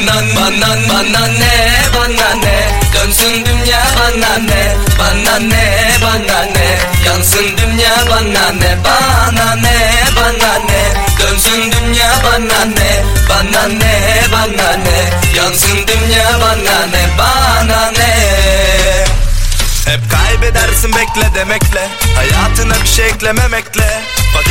Bana ne bana ne Dönsün dünya bana ne Bana ne bana ne Yansın dünya bana ne Bana ne bana ne Dönsün dünya bana ne Bana ne bana ne Yansın dünya bana ne Bana ne Hep kaybedersin bekle demekle. Hayatına bir şey eklememekle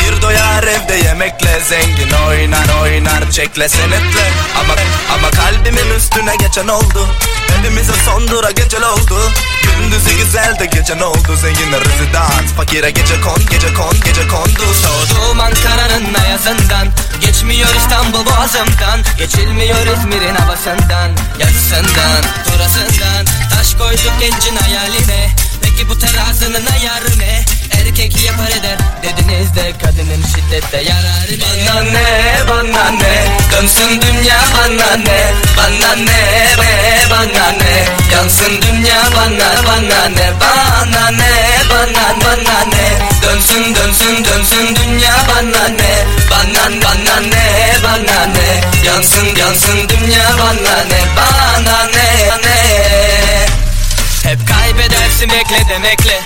Fakir doyar evde yemekle. Zengin oynar oynar çekle senetle. Ama ama kalbimin üstüne geçen oldu. Hepimize son dura gecel oldu. Gündüzü güzel de gece ne oldu? Zenginler rezidans Fakire gece kon gece kon gece kondu. Doğdum Ankara'nın ayazından Geçmiyor İstanbul boğazımdan. Geçilmiyor İzmir'in havasından Yazısından, turasından Taş koyduk gencin hayaline Peki bu terazinin ayarı ne? Erkek yapar eder. Dediniz de kadının şiddette yararı ne? Bana ne, bana ne? Dönsün dünya bana ne? Bana ne, be, bana ne? Yansın dünya bana, bana ne? Bana ne, bana, bana ne? Dönsün, dönsün, dönsün dünya bana ne? Bana, bana ne, bana ne? Yansın, yansın dünya bana ne? Bana ne, ne? Hep kaybedersin ekle demekle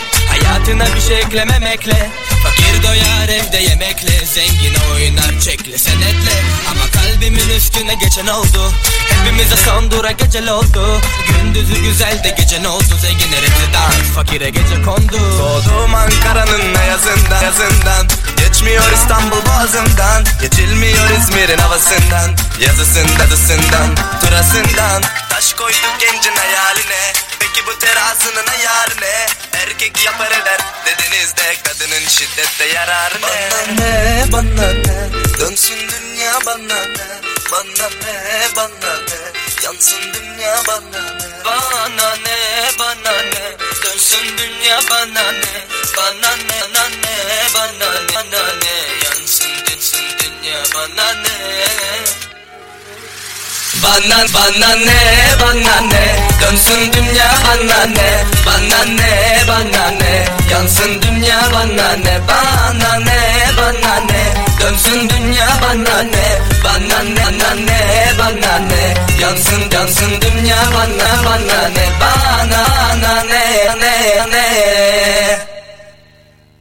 Hayatına bir şey eklememekle Fakir doyar evde yemekle. Zengin oynar çekle senetle. Ama kalbimin üstüne geçen oldu. Hepimize son dura gecel oldu. Gündüzü güzel de gece ne oldu? Zengine rezidans fakire gece kondu. Doğdum Ankara'nın ayazından yazından. Geçmiyor İstanbul boğazından. Geçilmiyor İzmir'in havasından. Yazısın dadısından Turasından. Taş koyduk gencin hayaline bu terazinin ayarı ne? Erkek yapar eder Dediniz de kadının şiddette yararı ne? Bana ne bana ne Dönsün dünya bana ne Bana ne bana ne Yansın dünya bana ne Bana ne bana ne Dönsün dünya bana ne Bana ne bana ne bana ne bana ne Yansın dönsün dünya bana ne bana bana ne bana ne? Dönsün dünya bana ne? Bana ne bana ne? Yansın dünya bana ne? Bana ne bana ne? Dönsün dünya bana ne? Bana ne bana ne bana ne? Yansın yansın dünya bana bana ne? Bana ne ne ne